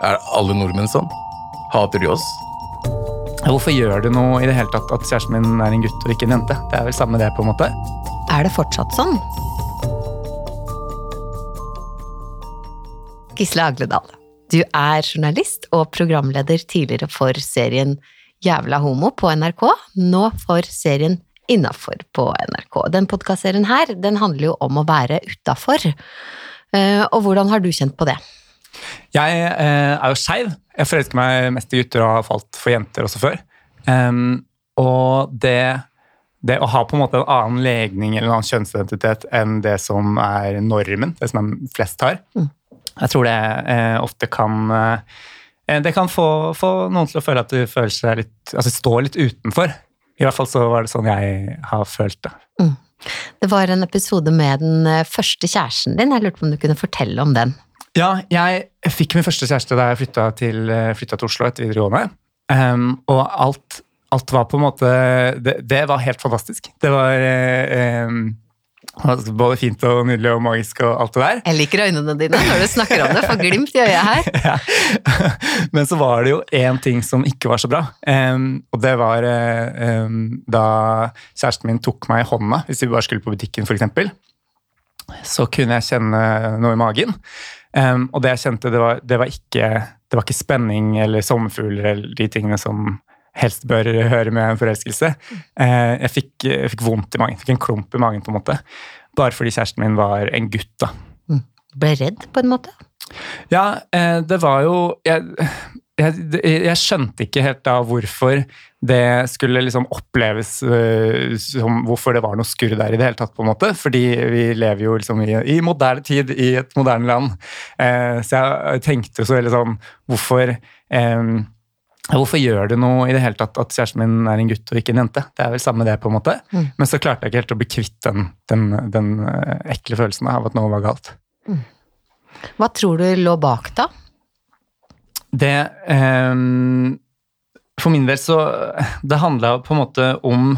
Er alle nordmenn sånn? Hater de oss? Hvorfor gjør det noe i det hele tatt at kjæresten min er en gutt og ikke en jente? Det er vel samme det, på en måte. Er det fortsatt sånn? Gisle Agledal, du er journalist og programleder tidligere for serien Jævla homo på NRK, nå for serien Innafor på NRK. Den podkastserien her, den handler jo om å være utafor. Eh, og hvordan har du kjent på det? Jeg eh, er jo skeiv. Jeg forelsker meg mest i gutter og har falt for jenter også før. Um, og det, det, å ha på en måte en annen legning eller en annen kjønnsidentitet enn det som er normen, det som flest har, mm. jeg tror det eh, ofte kan eh, Det kan få, få, noen til å føle at du føler seg litt Altså står litt utenfor. I hvert fall så var det sånn jeg har følt det. Mm. Det var en episode med den eh, første kjæresten din. Jeg lurte på om du kunne fortelle om den? Ja, jeg fikk min første kjæreste da jeg flytta til, flytta til, Oslo etter videregående. Um, og alt, alt, var på en måte det, det var helt fantastisk. Det var um, både fint og nydelig og magisk og alt det der. Jeg liker øynene dine når du snakker om det. Får glimt i øyet her. ja. Men så var det jo én ting som ikke var så bra. Um, og det var um, da kjæresten min tok meg i hånda hvis vi bare skulle på butikken, f.eks. Så kunne jeg kjenne noe i magen. Um, og det jeg kjente, det var, det var, ikke, det var ikke spenning eller sommerfugler eller de tingene som helst bør høre med en forelskelse. Uh, jeg, fikk, jeg, fikk, vondt i magen, fikk en klump i magen, på en måte. Bare fordi kjæresten min var en gutt, da. Mm. Ble redd, på en måte? Ja, uh, det var jo jeg, jeg, jeg, skjønte ikke helt da hvorfor det skulle liksom oppleves uh, som hvorfor det var noe skurr der i det hele tatt. på en måte, Fordi vi lever jo liksom i, i moderne tid, i et moderne land. Uh, så jeg tenkte så veldig sånn Hvorfor um, Hvorfor gjør det noe i det hele tatt at kjæresten min er en gutt og ikke en jente? Det er vel samme det, på en måte. Mm. Men så klarte jeg ikke helt å bli kvitt den, den, den ekle følelsen av at noe var galt. Mm. Hva tror du lå bak, da? Det um, For min del så Det handla på en måte om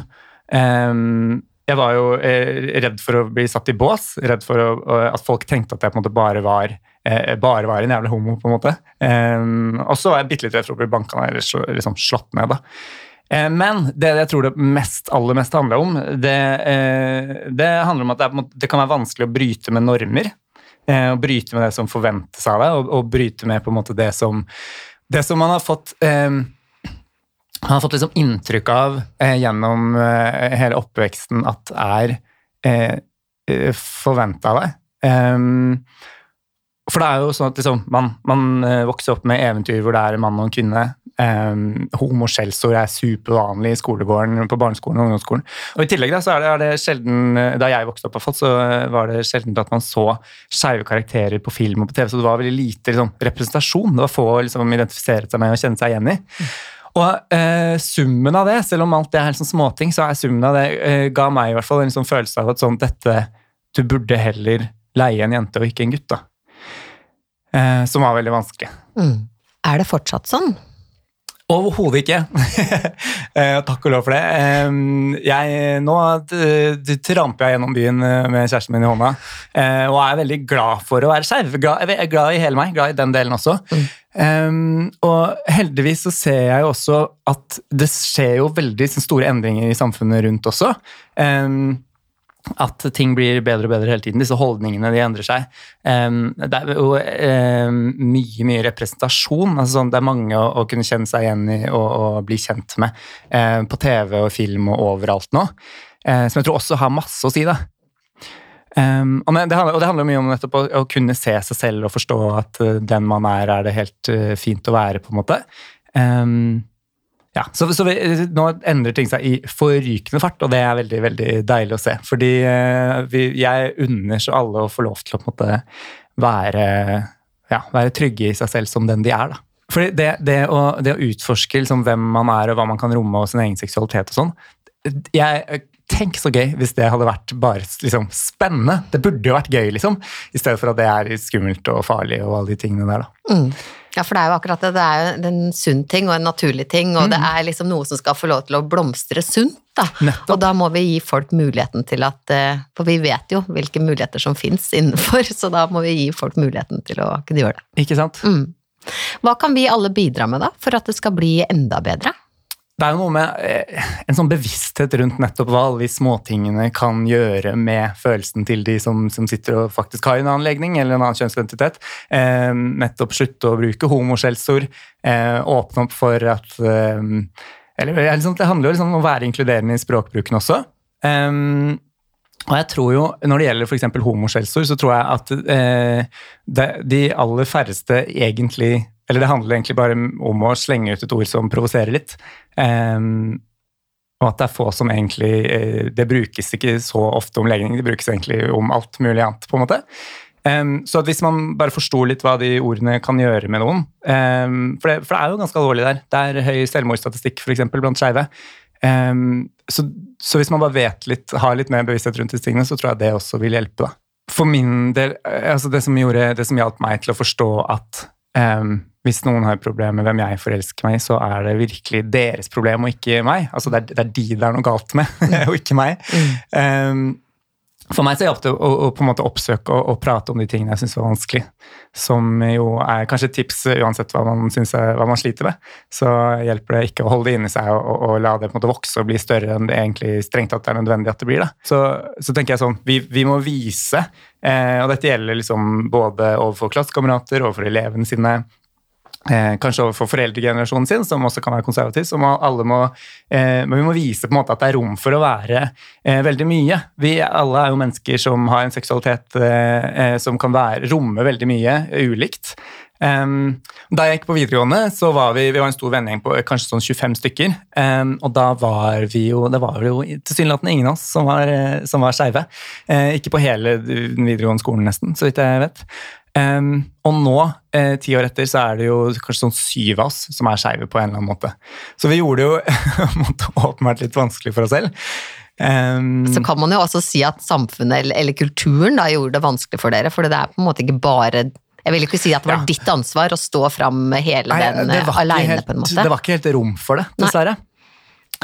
um, Jeg var jo eh, redd for å bli satt i bås, redd for å, at folk tenkte at jeg på en måte bare var eh, bare var en jævla homo, på en måte. Um, og så var jeg bitte litt redd for å bli banka ned eller liksom slått ned. da. Men det jeg tror det mest, aller mest handler om, det, det handler om at det, er, det, kan være vanskelig å bryte med normer. Eh, og bryte med det som forventes av deg, og, og, bryte med på en måte det som, det som man har fått eh, man har fått liksom inntrykk av eh, gjennom eh, hele oppveksten at er eh, eh forventa av deg. Um, for det er jo sånn at liksom, man, man, eh, vokser opp med eventyr hvor det er en mann og en kvinne. Um, Homoskjellsord er supervanlig i skolegården, på barneskolen og ungdomsskolen. Og I tillegg da, så er det, er det sjelden, Da jeg vokste opp, så var det sjelden at man så skeive karakterer på film og på TV. Så det var veldig lite liksom, representasjon. Det var få liksom, identifisere seg med og kjenne seg igjen i. Og eh, summen av det, selv om alt det er sånn småting, så er summen av det eh, ga meg i hvert fall en sånn følelse av at sånn, dette Du burde heller leie en jente og ikke en gutt, da. Eh, som var veldig vanskelig. Mm. Er det fortsatt sånn? Overhodet ikke. Eh, takk og lov for det. Jeg, nå tramper jeg gjennom byen eh, med kjæresten min i hånda og er veldig glad for å være skeiv. Jeg er glad i hele meg, glad i den delen også. Mm. Og heldigvis så ser jeg jo også at det skjer jo veldig store endringer i samfunnet rundt også. Um, at ting blir bedre og bedre hele tiden. Disse holdningene de endrer seg. det er jo mye mye representasjon. Altså sånn, det er mange å, å, kunne kjenne seg igjen i og, og bli kjent med på TV og film og overalt nå. som jeg tror også har masse å si. da. Um, og, det handler, og, det handler, mye om nettopp å, å, kunne se seg selv og forstå at uh, den man er, er det helt uh, fint å være, på en måte. Um, ja, så, så vi, Nå endrer ting seg i forrykende fart, og det er veldig veldig deilig å se. Fordi eh, vi, jeg unner så alle å få lov til å måte, være, ja, være, trygge i seg selv som den de er. da. Fordi det, det, å, det å, utforske liksom, hvem man er og hva man kan romme og sin egen seksualitet og sånn jeg Tenk så gøy hvis det hadde vært bare liksom, spennende. Det burde jo vært gøy, liksom. I stedet for at det er skummelt og farlig og alle de tingene der. da. Mm. Ja, for det er jo akkurat det. Det er jo en sunn ting og en naturlig ting, og mm. det er liksom noe som skal få lov til å blomstre sunt. da. Nettopp. Og da må vi gi folk muligheten til at eh, For vi vet jo hvilke muligheter som fins innenfor, så da må vi gi folk muligheten til å kunne gjøre det. Ikke sant? Mm. Hva kan vi alle bidra med, da, for at det skal bli enda bedre? Det er jo noe med eh, en sånn bevissthet rundt nettopp hva alle de småtingene kan gjøre med følelsen til de som, som sitter og faktisk har en annen legning eller en annen kjønnsidentitet. Eh, nettopp slutte å bruke homoskjellsord. Eh, åpne opp for at eh, eller, liksom, Det handler jo liksom om å være inkluderende i språkbruken også. Eh, og jeg tror jo, Når det gjelder f.eks. homoskjellsord, så tror jeg at eh, de aller færreste egentlig eller det handler egentlig bare om å slenge ut et ord som provoserer litt. Um, og at det er få som egentlig uh, Det brukes ikke så ofte om legning, det brukes egentlig om alt mulig annet. på en måte. Um, så hvis man bare forsto litt hva de ordene kan gjøre med noen um, for, det, for, det, er jo ganske alvorlig der. Det er høy selvmordsstatistikk for eksempel, blant skeive. Så, så, hvis man bare vet litt, har litt mer bevissthet rundt disse tingene, så tror jeg det også vil hjelpe. da. For min del, eh, altså det som, gjorde, det som hjalp meg til å forstå at um, hvis noen har problemer med hvem jeg forelsker meg i, så er det virkelig deres problem og ikke meg. Altså det er, det er de det er noe galt med, og ikke meg. Um, for meg så hjalp det å, å, på en måte oppsøke og, og prate om de tingene jeg syns var vanskelig. Som jo er kanskje et tips uansett hva man, synes er, hva man sliter med. Så hjelper det ikke å holde det inni seg og, og, og, la det på en måte vokse og bli større enn det egentlig strengt tatt er nødvendig at det blir. Da. Så, så tenker jeg sånn, vi, vi må vise, eh, og dette gjelder liksom både overfor klassekamerater, overfor elevene sine, Eh, kanskje overfor foreldregenerasjonen sin, som også kan være konservativ. så må alle må, eh, vi må vise på en måte at det er rom for å være eh, veldig mye. Vi alle er jo mennesker som har en seksualitet eh, eh, som kan være, romme veldig mye ulikt. da jeg gikk på videregående, så var vi, vi var en stor vennegjeng på kanskje sånn 25 stykker. og da var vi jo Det var jo tilsynelatende ingen av oss som var, var skeive. ikke på hele videregående skolen, nesten, så vidt jeg vet. Um, og nå, eh, ti år etter, så er det jo kanskje sånn syv av oss som er skeive på en eller annen måte. Så vi gjorde det jo åpenbart litt vanskelig for oss selv. Um, så kan man jo også si at samfunnet eller, eller, kulturen da gjorde det vanskelig for dere, for det er på en måte ikke bare jeg vil ikke si at det var ja. ditt ansvar å stå fram hele Nei, den aleine, på en måte. Det var ikke helt rom for det, dessverre. Nei.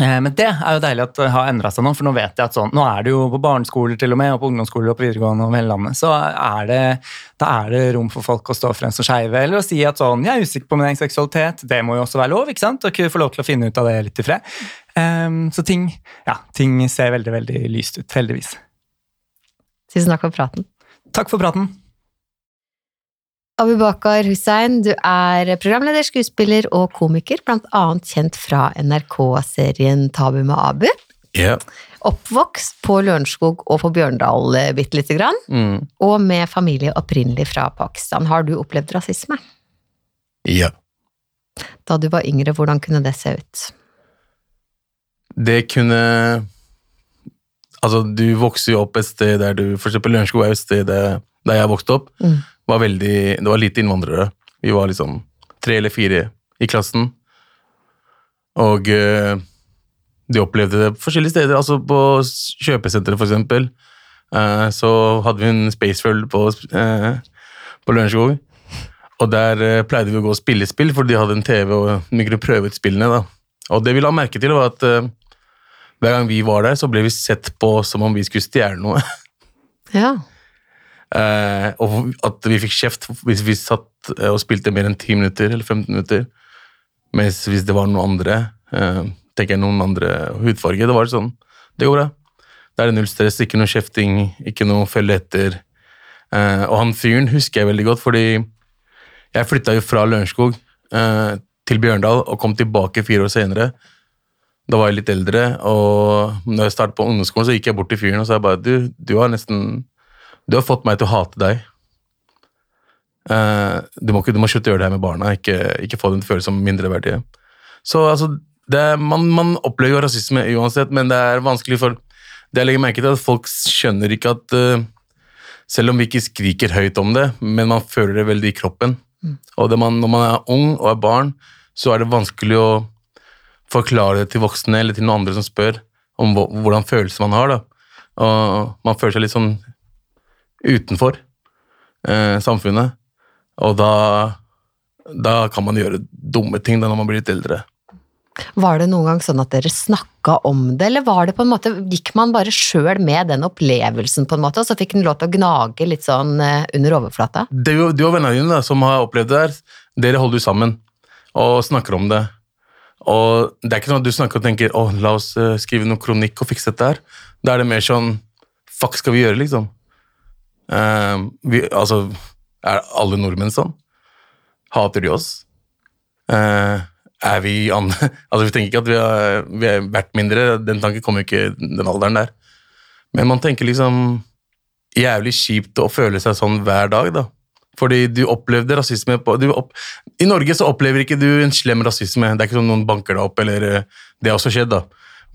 Eh, men det er jo deilig at det har endra seg nå, for nå vet jeg at sånn, nå er det jo på barneskoler til og med, og på ungdomsskoler og på videregående over hele landet, så er det, da er det rom for folk å stå frem som skeive, eller å si at sånn, jeg er usikker på min egen seksualitet, det må jo også være lov, ikke sant, og ikke få lov til å finne ut av det litt i fred. Um, så ting, ja, ting ser veldig, veldig lyst ut, heldigvis. Tusen takk for praten. Takk for praten. Abubakar Hussein, du er programleder, skuespiller og komiker, blant annet kjent fra NRK-serien Tabu med Abu. Yeah. Oppvokst på Lørenskog og på Bjørndal eh, bitte lite grann, mm. og med familie opprinnelig fra Pakistan. Har du opplevd rasisme? Ja. Da du var yngre, hvordan kunne det se ut? Det kunne Altså, du vokser jo opp et sted der du For eksempel Lørenskog er jo et sted der jeg vokste opp. Mm var veldig Det var lite innvandrere. Vi var liksom tre eller fire i klassen. Og uh, de opplevde det forskjellige steder. Altså på kjøpesenteret, for eksempel. Uh, så hadde vi en Spaceworld på, uh, på Lørenskog. Og der pleide vi å gå og spille spill, for de hadde en TV og vi kunne prøve ut spillene. da. Og det vi la merke til, var at hver gang vi var der, så ble vi sett på som om vi skulle stjele noe. Ja. Uh, og at vi fikk kjeft hvis vi satt uh, og spilte mer enn 10 minutter eller 15 minutter. Mens hvis det var noen andre, eh, tenker jeg noen andre hudfarge, det var sånn Det går bra. Da er det null stress, ikke noe kjefting, ikke noe følge etter. og han fyren husker jeg veldig godt, fordi jeg flytta jo fra Lørenskog til Bjørndal og kom tilbake fire år senere. Da var jeg litt eldre, og når jeg startet på ungdomsskolen, så gikk jeg bort til fyren og sa bare du, du har nesten du har fått meg til å hate deg. Uh, du, må, du, må, slutte å gjøre det her med barna, ikke, ikke få den følelsen som mindreverdige. Så altså, er, man, man, opplever jo rasisme uansett, men det er vanskelig for Det jeg legger merke til, at folk skjønner ikke at uh, Selv om vi ikke skriker høyt om det, men man føler det veldig i kroppen. Mm. Og man, når man er ung og er barn, så er det vanskelig å forklare det til voksne eller til noen andre som spør om hvordan følelser man har. da. Og man føler seg litt sånn utenfor eh, samfunnet. Og da, da kan man gjøre dumme ting da når man blir litt eldre. Var det noen gang sånn at dere snakka om det, eller var det på en måte, gikk man bare sjøl med den opplevelsen, på en måte, og så fikk den lov til å gnage litt sånn eh, under overflata? Det er jo, du og vennene dine da, som har opplevd det der, dere holder jo sammen og snakker om det. Og det er ikke sånn at du snakker og tenker å, la oss eh, skrive noe kronikk og fikse dette her. Da er det mer sånn fuck skal vi gjøre, liksom? Eh, vi, altså, er alle nordmenn sånn? Hater de oss? Uh, er vi andre Altså, vi tenker ikke at vi har, vi er verdt mindre, den tanken kommer jo ikke den alderen der. Men man tenker liksom jævlig kjipt å føle seg sånn hver dag, da. Fordi du opplevde rasisme på opp, I Norge så opplever ikke du en slem rasisme. Det er ikke sånn noen banker deg opp, eller eh, Det har også skjedd, da.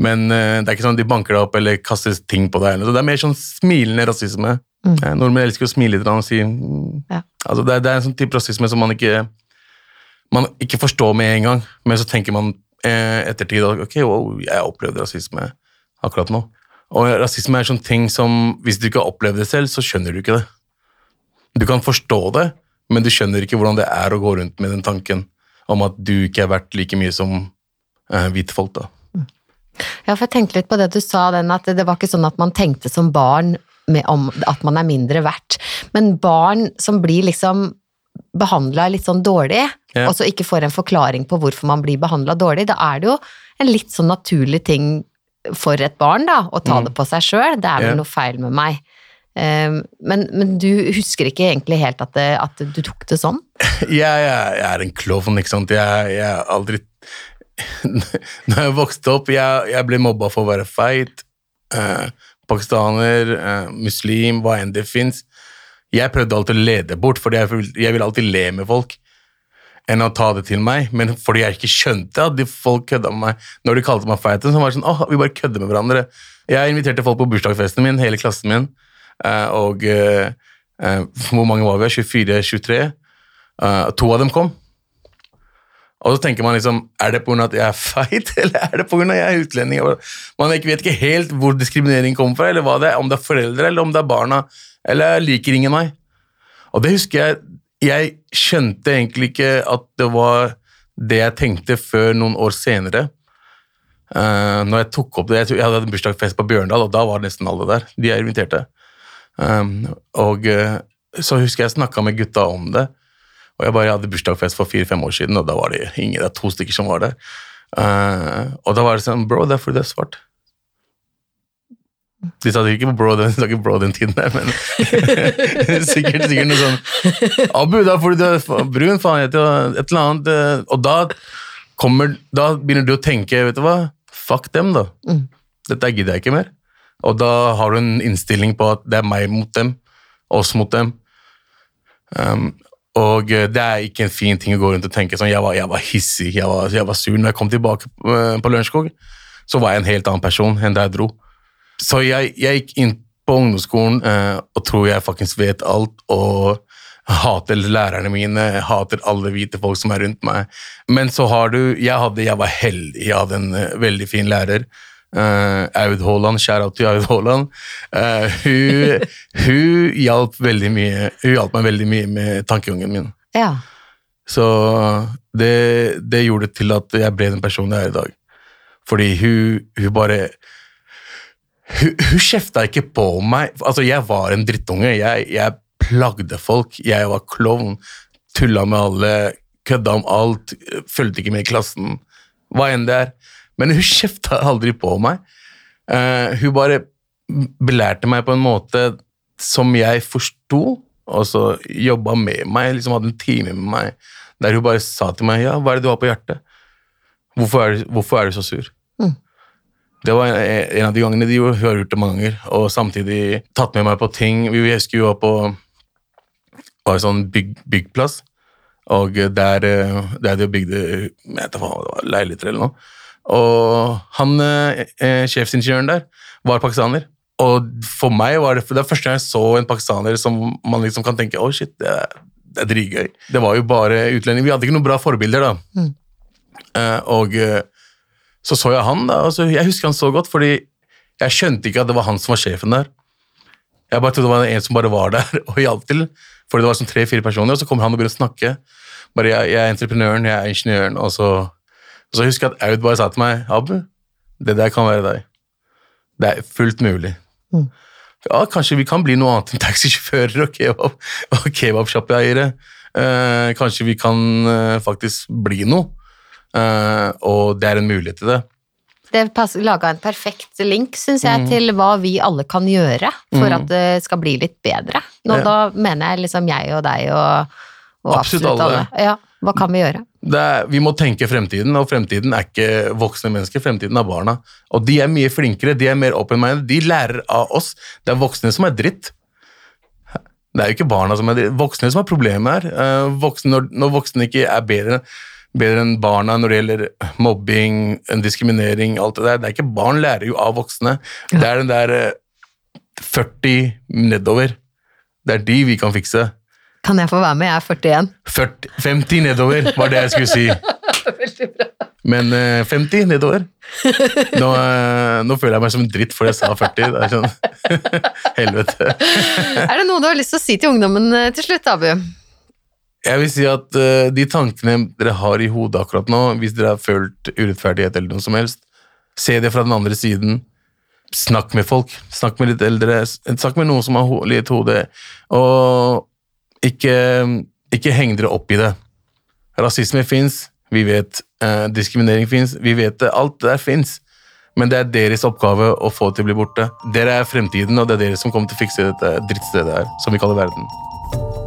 Men uh, det er ikke sånn de banker deg opp eller kaster ting på deg. eller. Så det er mer sånn smilende rasisme. Mm. Eh, Nordmenn elsker å smile litt og si mm. Ja. altså det, er, det er en sånn type rasisme som man ikke man ikke forstår med en gang, men så tenker man eh, ettertid at ok, wow, jeg opplevde rasisme akkurat nå. Og rasisme er sånn ting som hvis du ikke har opplevd det selv, så skjønner du ikke det. Du kan forstå det, men du skjønner ikke hvordan det er å gå rundt med den tanken om at du ikke er verdt like mye som eh, hvite folk. da. Ja, for jeg tenkte litt på det du sa, den at det var ikke sånn at man tenkte som barn om at man er mindre verdt, men barn som blir liksom behandla litt sånn dårlig, Ja. og så ikke får en forklaring på hvorfor man blir behandla dårlig, da er det jo en litt sånn naturlig ting for et barn da, å ta Mm. det på seg sjøl. Det er vel Ja. noe feil med meg. Um, men, men du husker ikke egentlig helt at, det, at du tok det sånn? Jeg, jeg, jeg er en klovn, ikke sant. Jeg, jeg har aldri Når jeg vokste opp, jeg, jeg ble mobba for å være feit. Eh, pakistaner, eh, muslim, hva enn det fins. Jeg prøvde alltid å lede bort, for jeg, ville alltid le med folk. Enn å ta det til meg, men fordi jeg ikke skjønte at folk kødda med meg når de kalte meg feit, så var det sånn åh, vi bare kødder med hverandre. Jeg inviterte folk på bursdagsfesten min, hele klassen min, eh, og uh, uh, hvor mange var vi? 24-23? Uh, to av dem kom. Og så tenker man liksom, er det pga. at jeg er feit, eller er det pga. at jeg er utlending? Man vet ikke helt hvor diskriminering kommer fra, eller det er, om det er foreldre, eller om det er barna, eller liker ingen meg. Og det husker jeg, jeg skjønte egentlig ikke at det var det jeg tenkte før noen år senere. Uh, når jeg tok opp det, jeg, jeg hadde en bursdagsfest på Bjørndal, og da var nesten alle der. De jeg inviterte. Um, og uh, så husker jeg snakka med gutta om det. Og jeg bare hadde bursdagsfest for fire-fem år siden, og da var det ingen, det er to stykker som var der. Uh, og da var det sånn Bro, det er fordi du er svart. De sa ikke bro den, de bro den tiden der, men sikkert, sikkert noe sånn Abu, det er fordi du brun, faen, et eller annet. eh, Og da kommer Da begynner du å tenke, vet du hva, fuck dem, da. Mm. Dette gidder jeg ikke mer. Og da har du en innstilling på at det er meg mot dem, oss mot dem. Um, og eh, det er ikke en fin ting å gå rundt og tenke sånn Jeg var, jeg var hissig, jeg var, jeg var sur. Når jeg kom tilbake eh, på Lørenskog, så var jeg en helt annen person enn da jeg dro. Så jeg, jeg gikk inn på ungdomsskolen eh, og tror jeg faktisk vet alt, og hater lærerne mine, hater alle hvite folk som er rundt meg. Men så har du Jeg, hadde, jeg var heldig, jeg hadde en veldig fin lærer. Uh, Aud Haaland, shout out til Aud Haaland. Uh, hun, hun hjalp veldig mye Hun hjalp meg veldig mye med tankegangen min. Ja. Så det, det gjorde til at jeg ble den personen jeg er i dag. Fordi hun, hun bare Hun, hun kjefta ikke på meg. Altså, jeg var en drittunge. Jeg, jeg plagde folk. Jeg var klovn. Tulla med alle. Kødda om alt. Fulgte ikke med i klassen. Hva enn det er. Men hun kjefta aldri på meg. Uh, hun bare belærte meg på en måte som jeg forsto, og så jobba med meg, liksom hadde en time med meg, der hun bare sa til meg ja, hva er det du har på hjertet? Hvorfor er, du- hvorfor er du så sur? Mm. Det var en, en av de gangene de gjorde, hun har gjort det mange ganger, og samtidig tatt med meg på ting. Vi husker vi var på var en sånn bygg, byggplass, og der, eh, der de bygde jeg vet ikke det var, leiligheter eller noe. Og han, eh, eh, sjefsingeniøren der, var pakistaner. Og for meg var det, det første gang jeg så en pakistaner som man liksom kan tenke, å shit, det er, det er dritgøy. Det var jo bare utlendinger. Vi hadde ikke noen bra forbilder da. Mm. Eh, og eh, så så jeg han da, og så, jeg husker han så godt, fordi jeg skjønte ikke at det var han som var sjefen der. Jeg bare trodde det var en som bare var der og hjalp til. Fordi det var sånn tre-fire personer, og så kommer han og begynner å snakke. Bare jeg, jeg er entreprenøren, jeg er ingeniøren, og så, Og så husker jeg at Aud bare sa til meg Abu, det der kan være deg. Det er fullt mulig. Mm. Ja, kanskje vi kan bli noe annet enn taxisjåfører og kebab, og kebabsjappeeiere. Eh, kanskje vi kan eh, faktisk bli noe. Eh, og det er en mulighet til det. Det laga en perfekt link, syns Mm. jeg, til hva vi alle kan gjøre for at det skal bli litt bedre. Nå, Ja. Da mener jeg liksom jeg og deg og, og Absolutt absolutt, alle. alle. Ja, hva kan vi gjøre? Er, vi må tenke fremtiden, og fremtiden er ikke voksne mennesker, fremtiden er barna. Og de er mye flinkere, de er mer open-minded, de lærer av oss. Det er voksne som er dritt. Det er jo ikke barna som er dritt, voksne som har problemer her. Eh, voksne, når, når voksne ikke er bedre, bedre enn barna når det gjelder mobbing, diskriminering, alt det der. Det er ikke Barn lærer jo av voksne. Det er den der eh, 40 nedover. Det er de vi kan fikse. Kan jeg få være med? Jeg er 41. 40, 50 nedover var det jeg skulle si. Veldig bra. Men eh, 50 nedover. Nå, eh, nå føler jeg meg som en dritt fordi jeg sa 40. Det er sånn Helvete. Er det noe du har lyst til å si til ungdommen eh, til slutt, Abu? Jeg vil si at eh, de tankene dere har i hodet akkurat nå, hvis dere har følt urettferdighet eller noe som helst, se det fra den andre siden. Snakk med folk. Snakk med litt eldre. Snakk med noen som har litt hode. Og ikke, ikke heng dere opp i det. Rasisme fins, vi vet. Eh, diskriminering fins, vi vet det. Alt det der fins. Men det er deres oppgave å få det til å bli borte. Dere er fremtiden, og det er dere som kommer til å fikse dette drittstedet her, som vi kaller verden.